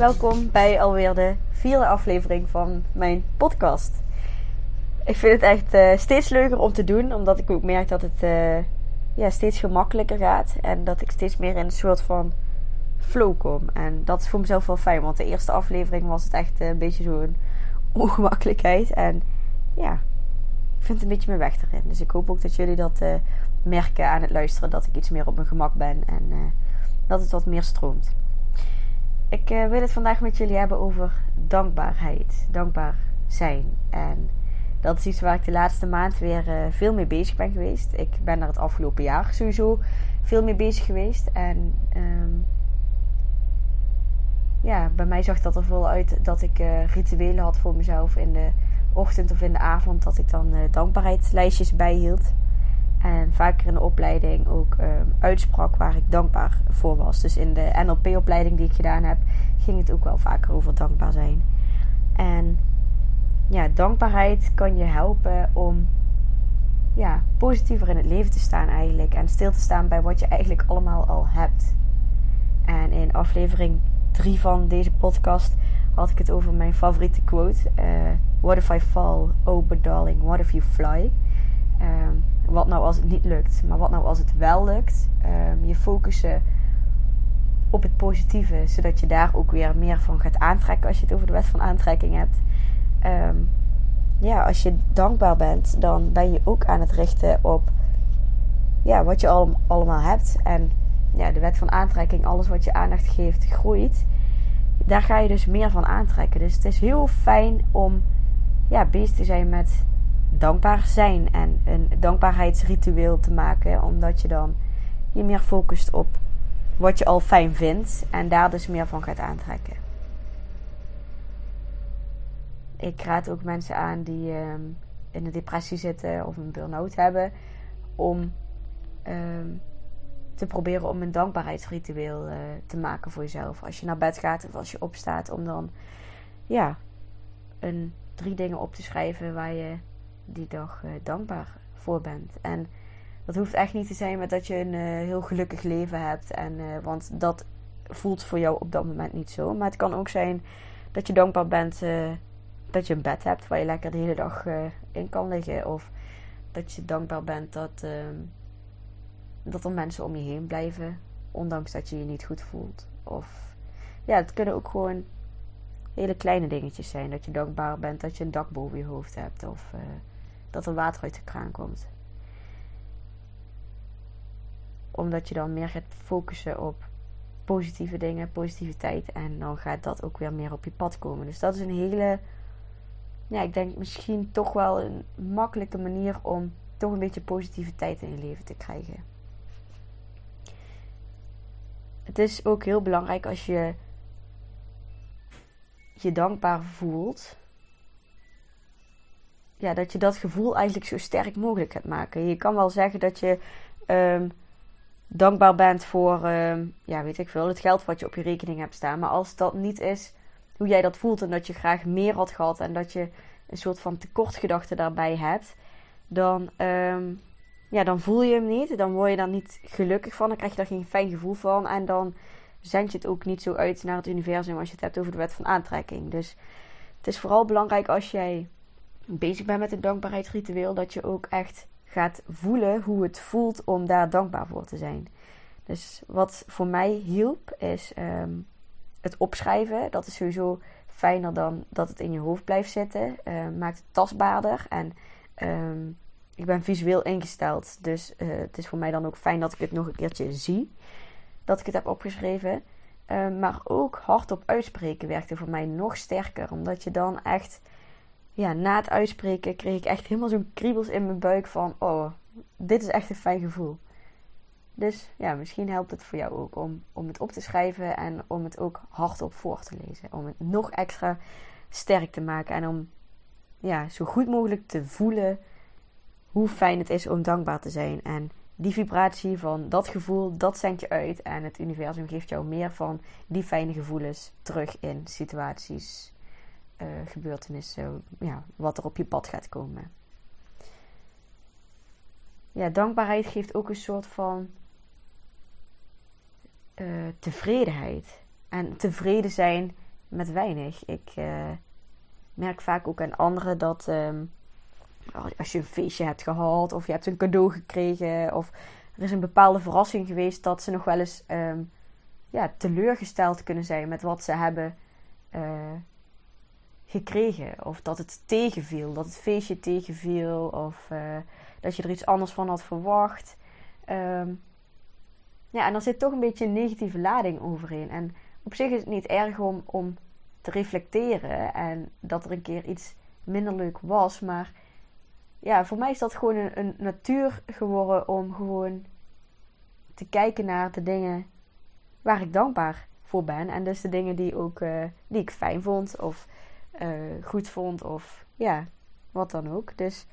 Welkom bij alweer de vierde aflevering van mijn podcast. Ik vind het echt uh, steeds leuker om te doen, omdat ik ook merk dat het uh, ja, steeds gemakkelijker gaat en dat ik steeds meer in een soort van flow kom. En dat is voor mezelf wel fijn, want de eerste aflevering was het echt een beetje zo'n ongemakkelijkheid. En ja, ik vind het een beetje mijn weg erin. Dus ik hoop ook dat jullie dat merken aan het luisteren, dat ik iets meer op mijn gemak ben en dat het wat meer stroomt. Ik uh, wil het vandaag met jullie hebben over dankbaarheid. Dankbaar zijn. En dat is iets waar ik de laatste maand weer uh, veel mee bezig ben geweest. Ik ben er het afgelopen jaar sowieso veel mee bezig geweest. En um, ja, bij mij zag dat er vooral uit dat ik uh, rituelen had voor mezelf in de ochtend of in de avond. Dat ik dan dankbaarheidslijstjes bijhield. Vaker in de opleiding ook um, uitsprak waar ik dankbaar voor was. Dus in de NLP-opleiding die ik gedaan heb, ging het ook wel vaker over dankbaar zijn. En ja, dankbaarheid kan je helpen om ja, positiever in het leven te staan eigenlijk. En stil te staan bij wat je eigenlijk allemaal al hebt. En in aflevering 3 van deze podcast had ik het over mijn favoriete quote. Uh, what if I fall? Oh, but darling, what if you fly? Um, wat nou als het niet lukt, maar wat nou als het wel lukt. Um, je focussen op het positieve, zodat je daar ook weer meer van gaat aantrekken als je het over de wet van aantrekking hebt. Um, ja, als je dankbaar bent, dan ben je ook aan het richten op ja, wat je al, allemaal hebt. En ja, de wet van aantrekking, alles wat je aandacht geeft, groeit. Daar ga je dus meer van aantrekken. Dus het is heel fijn om ja, bezig te zijn met dankbaar zijn en een dankbaarheidsritueel te maken, omdat je dan je meer focust op wat je al fijn vindt en daar dus meer van gaat aantrekken. Ik raad ook mensen aan die um, in een depressie zitten of een burn-out hebben, om um, te proberen om een dankbaarheidsritueel uh, te maken voor jezelf. Als je naar bed gaat of als je opstaat, om dan ja, een, drie dingen op te schrijven waar je die dag uh, dankbaar voor bent. En dat hoeft echt niet te zijn met dat je een uh, heel gelukkig leven hebt. En, uh, want dat voelt voor jou op dat moment niet zo. Maar het kan ook zijn dat je dankbaar bent dat je een bed hebt waar je lekker de hele dag in kan liggen. Of dat je dankbaar bent dat, ehm, dat er mensen om je heen blijven. Ondanks dat je je niet goed voelt. Of ja, het kunnen ook gewoon hele kleine dingetjes zijn. Dat je dankbaar bent dat je een dak boven je hoofd hebt. Of dat er water uit de kraan komt. Omdat je dan meer gaat focussen op positieve dingen, positiviteit. En dan gaat dat ook weer meer op je pad komen. Dus dat is een hele, ja, ik denk misschien toch wel een makkelijke manier om toch een beetje positiviteit in je leven te krijgen. Het is ook heel belangrijk als je je dankbaar voelt ja, dat je dat gevoel eigenlijk zo sterk mogelijk gaat maken. Je kan wel zeggen dat je um, dankbaar bent voor, um, ja, weet ik veel, het geld wat je op je rekening hebt staan. Maar als dat niet is hoe jij dat voelt en dat je graag meer had gehad en dat je een soort van tekortgedachte daarbij hebt, dan, um, ja, dan voel je hem niet. Dan word je daar niet gelukkig van. Dan krijg je daar geen fijn gevoel van. En dan zend je het ook niet zo uit naar het universum als je het hebt over de wet van aantrekking. Dus het is vooral belangrijk als jij bezig bent met een dankbaarheidsritueel, dat je ook echt gaat voelen hoe het voelt om daar dankbaar voor te zijn. Dus wat voor mij hielp is um, het opschrijven. Dat is sowieso fijner dan dat het in je hoofd blijft zitten. Uh, maakt het tastbaarder en um, ik ben visueel ingesteld. Dus uh, het is voor mij dan ook fijn dat ik het nog een keertje zie. Dat ik het heb opgeschreven. Ehm, maar ook hardop uitspreken werkte voor mij nog sterker. Omdat je dan echt, ja, na het uitspreken kreeg ik echt helemaal zo'n kriebels in mijn buik van, oh, dit is echt een fijn gevoel. Dus ja, misschien helpt het voor jou ook om, om het op te schrijven en om het ook hardop voor te lezen. Om het nog extra sterk te maken en om ja, zo goed mogelijk te voelen hoe fijn het is om dankbaar te zijn. En die vibratie van dat gevoel, dat zendt je uit. En het universum geeft jou meer van die fijne gevoelens terug in situaties, uh, gebeurtenissen, ja, wat er op je pad gaat komen. Ja, dankbaarheid geeft ook een soort van uh, tevredenheid. En tevreden zijn met weinig. Ik uh, merk vaak ook aan anderen dat um, als je een feestje hebt gehad of je hebt een cadeau gekregen of er is een bepaalde verrassing geweest dat ze nog wel eens um, ja, teleurgesteld kunnen zijn met wat ze hebben uh, gekregen. Of dat het tegenviel, dat het feestje tegenviel of uh, dat je er iets anders van had verwacht. Um, ja, en er zit toch een beetje een negatieve lading overheen. En op zich is het niet erg om, om te reflecteren en dat er een keer iets minder leuk was. Maar ja, voor mij is dat gewoon een, natuur geworden om gewoon te kijken naar de dingen waar ik dankbaar voor ben. En dus de dingen die, ook, uh, die ik fijn vond of uh, goed vond of ja, wat dan ook. Dus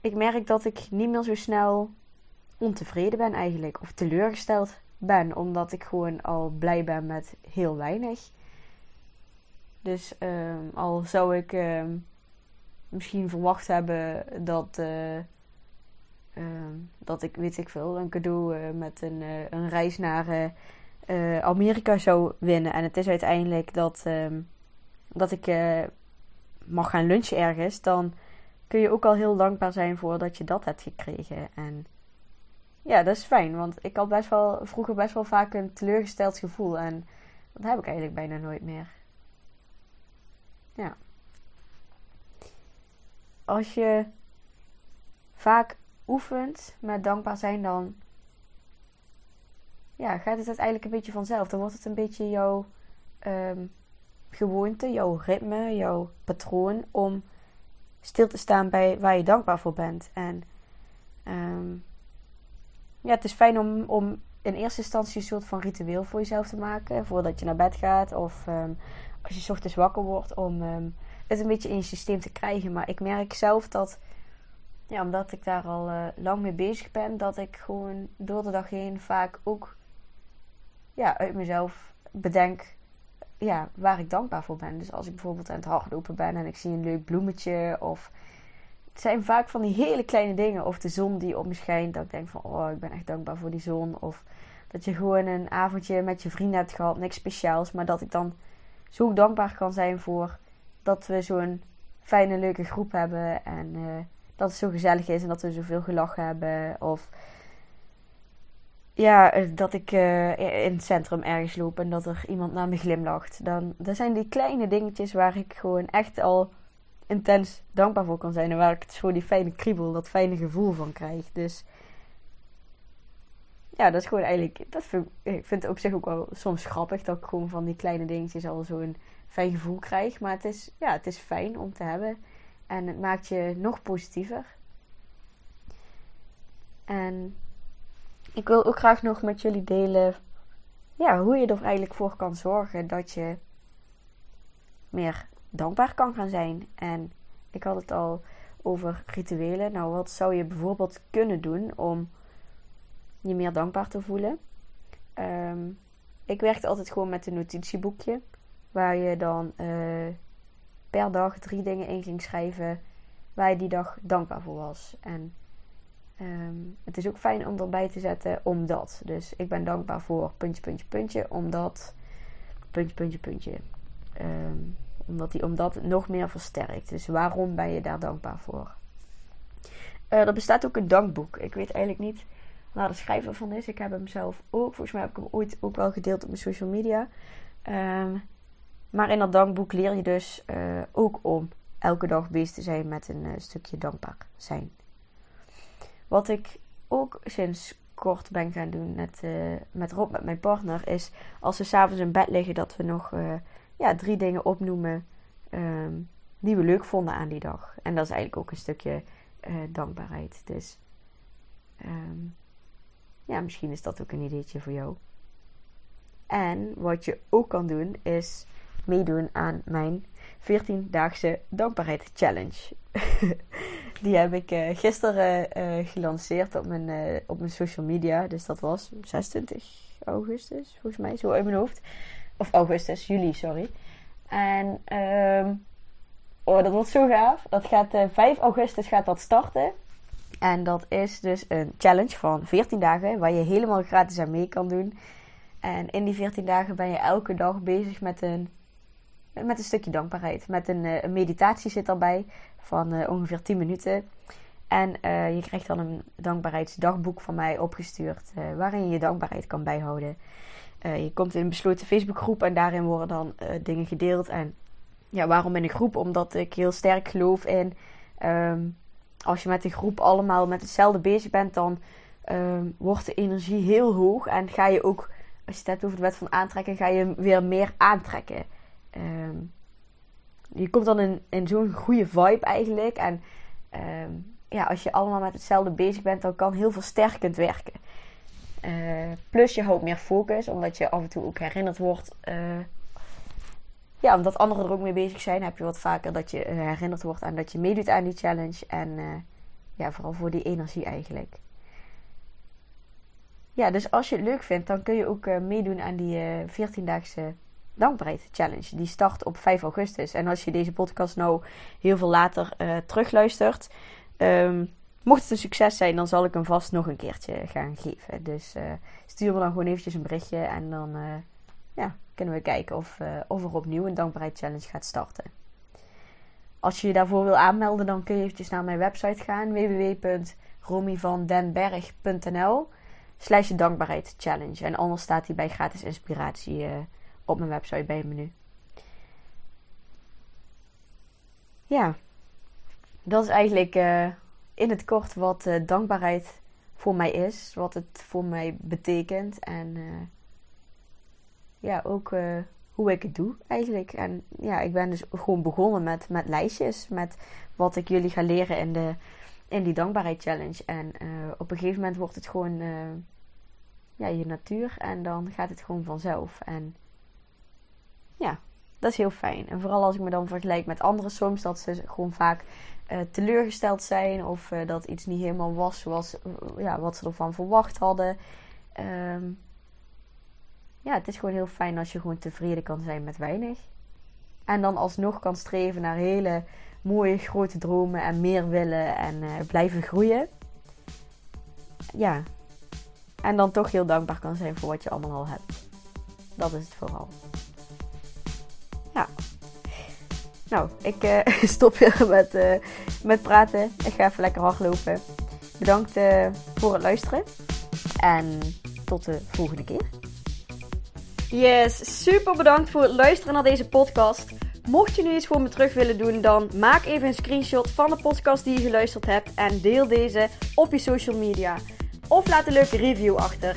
ik merk dat ik niet meer zo snel ontevreden ben eigenlijk. Of teleurgesteld ben. Omdat ik gewoon al blij ben met heel weinig. Dus um, al zou ik um, misschien verwacht hebben dat, uh, um, dat ik, weet ik veel, een cadeau uh, met een, een reis naar Amerika zou winnen. En het is uiteindelijk dat, dat ik mag gaan lunchen ergens. Dan kun je ook al heel dankbaar zijn voor dat je dat hebt gekregen. En ja, dat is fijn. Want ik had best wel, vroeger best wel vaak een teleurgesteld gevoel. En dat heb ik eigenlijk bijna nooit meer. Ja. Als je vaak oefent met dankbaar zijn, dan ja, gaat het uiteindelijk een beetje vanzelf. Dan wordt het een beetje jouw um, gewoonte, jouw ritme, jouw patroon om stil te staan bij waar je dankbaar voor bent. En um, ja, het is fijn om, om in eerste instantie een soort van ritueel voor jezelf te maken. Voordat je naar bed gaat. Of um, als je ochtends wakker wordt. Om um, het een beetje in je systeem te krijgen. Maar ik merk zelf dat. Ja, omdat ik daar al uh, lang mee bezig ben. Dat ik gewoon door de dag heen vaak ook. Ja, uit mezelf bedenk. Ja, waar ik dankbaar voor ben. Dus als ik bijvoorbeeld aan het hardlopen ben. En ik zie een leuk bloemetje. Of het zijn vaak van die hele kleine dingen. Of de zon die op me schijnt. Dat ik denk van, oh, ik ben echt dankbaar voor die zon. Of dat je gewoon een avondje met je vrienden hebt gehad. Niks speciaals. Maar dat ik dan zo dankbaar kan zijn voor dat we zo'n fijne, leuke groep hebben. En uh, dat het zo gezellig is en dat we zoveel gelachen hebben. Of ja, eh, dat ik uh, in het centrum ergens loop en dat er iemand naar me glimlacht. Dan, dat zijn die kleine dingetjes waar ik gewoon echt al intens dankbaar voor kan zijn. En waar ik het voor die fijne kriebel, dat fijne gevoel van krijg. Dus ja, dat is gewoon eigenlijk. Dat vind, ik vind het op zich ook wel soms grappig dat ik gewoon van die kleine dingetjes al zo'n fijn gevoel krijg. Maar het is, ja, het is fijn om te hebben. En het maakt je nog positiever. En ik wil ook graag nog met jullie delen ja, hoe je er eigenlijk voor kan zorgen dat je meer dankbaar kan gaan zijn. En ik had het al over rituelen. Nou, wat zou je bijvoorbeeld kunnen doen om je meer dankbaar te voelen? Um, ik werkte altijd gewoon met een notitieboekje. Waar je dan uh, per dag drie dingen in ging schrijven waar je die dag dankbaar voor was. En um, het is ook fijn om erbij te zetten omdat. Dus ik ben dankbaar voor puntje, puntje, puntje. Omdat puntje, puntje, puntje. Um, omdat hij omdat nog meer versterkt. Dus waarom ben je daar dankbaar voor? Uh, er bestaat ook een dankboek. Ik weet eigenlijk niet waar de schrijver van is. Ik heb hem zelf ook. Volgens mij heb ik hem ooit ook wel gedeeld op mijn social media. Um, maar in dat dankboek leer je dus uh, ook om elke dag bezig te zijn met een uh, stukje dankbaar zijn. Wat ik ook sinds kort ben gaan doen met, uh, met Rob, met mijn partner, is als we s'avonds in bed liggen, dat we nog uh, ja, drie dingen opnoemen um, die we leuk vonden aan die dag. En dat is eigenlijk ook een stukje uh, dankbaarheid. Dus um, ja, misschien is dat ook een ideetje voor jou. En wat je ook kan doen, is meedoen aan mijn 14-daagse dankbaarheid challenge. Die heb ik uh, gisteren uh, gelanceerd op mijn, uh, op mijn social media. Dus dat was 26 augustus, volgens mij, zo in mijn hoofd. Of augustus, juli, sorry. En um, oh, dat wordt zo gaaf. Dat gaat 5 augustus gaat dat starten. En dat is dus een challenge van 14 dagen waar je helemaal gratis aan mee kan doen. En in die 14 dagen ben je elke dag bezig met een, met een stukje dankbaarheid. Met een, eh, meditatie zit erbij van uh, ongeveer 10 minuten. En uh, je krijgt dan een dankbaarheidsdagboek van mij opgestuurd, waarin je je dankbaarheid kan bijhouden. je komt in een besloten Facebookgroep en daarin worden dan dingen gedeeld. En ja, waarom in een groep? Omdat ik heel sterk geloof in um, als je met een groep allemaal met hetzelfde bezig bent, dan um, wordt de energie heel hoog. En ga je ook, als je het hebt over de wet van aantrekken, ga je weer meer aantrekken. Um, je komt dan in, zo'n goede vibe eigenlijk. En um, ja, als je allemaal met hetzelfde bezig bent, dan kan heel versterkend werken. Uh, plus je houdt meer focus, omdat je af en toe ook herinnerd wordt uh, ja, omdat anderen er ook mee bezig zijn, heb je wat vaker dat je eh, herinnerd wordt aan dat je meedoet aan die challenge. En ja, vooral voor die energie eigenlijk. Ja, dus als je het leuk vindt, dan kun je ook meedoen aan die 14-daagse dankbaarheid challenge. Die start op 5 augustus. En als je deze podcast nou heel veel later terugluistert, um, mocht het een succes zijn, dan zal ik hem vast nog een keertje gaan geven. Dus stuur me dan gewoon eventjes een berichtje en dan ja, kunnen we kijken of, of er opnieuw een dankbaarheid challenge gaat starten. Als je je daarvoor wil aanmelden, dan kun je eventjes naar mijn website gaan. www.romyvandenberg.nl slash dankbaarheid challenge. En anders staat hij bij gratis inspiratie op mijn website bij het menu. Ja, dat is eigenlijk uh, in het kort wat dankbaarheid voor mij is. Wat het voor mij betekent. En ja, ook hoe ik het doe eigenlijk. En ja, ik ben dus gewoon begonnen met, met lijstjes. Met wat ik jullie ga leren in, de, in die dankbaarheid challenge. En op een gegeven moment wordt het gewoon ja, je natuur. En dan gaat het gewoon vanzelf. En ja, dat is heel fijn. En vooral als ik me dan vergelijk met anderen soms. Dat ze gewoon vaak teleurgesteld zijn. Of dat iets niet helemaal was zoals ja, wat ze ervan verwacht hadden. Um, ja, het is gewoon heel fijn als je gewoon tevreden kan zijn met weinig. En dan alsnog kan streven naar hele mooie grote dromen en meer willen en blijven groeien. Ja. En dan toch heel dankbaar kan zijn voor wat je allemaal al hebt. Dat is het vooral. Nou, ik uh, stop weer met, uh, met praten. Ik ga even lekker hardlopen. Bedankt voor het luisteren. En tot de volgende keer. Yes, super bedankt voor het luisteren naar deze podcast. Mocht je nu iets voor me terug willen doen, dan maak even een screenshot van de podcast die je geluisterd hebt en deel deze op je social media. Of laat een leuke review achter.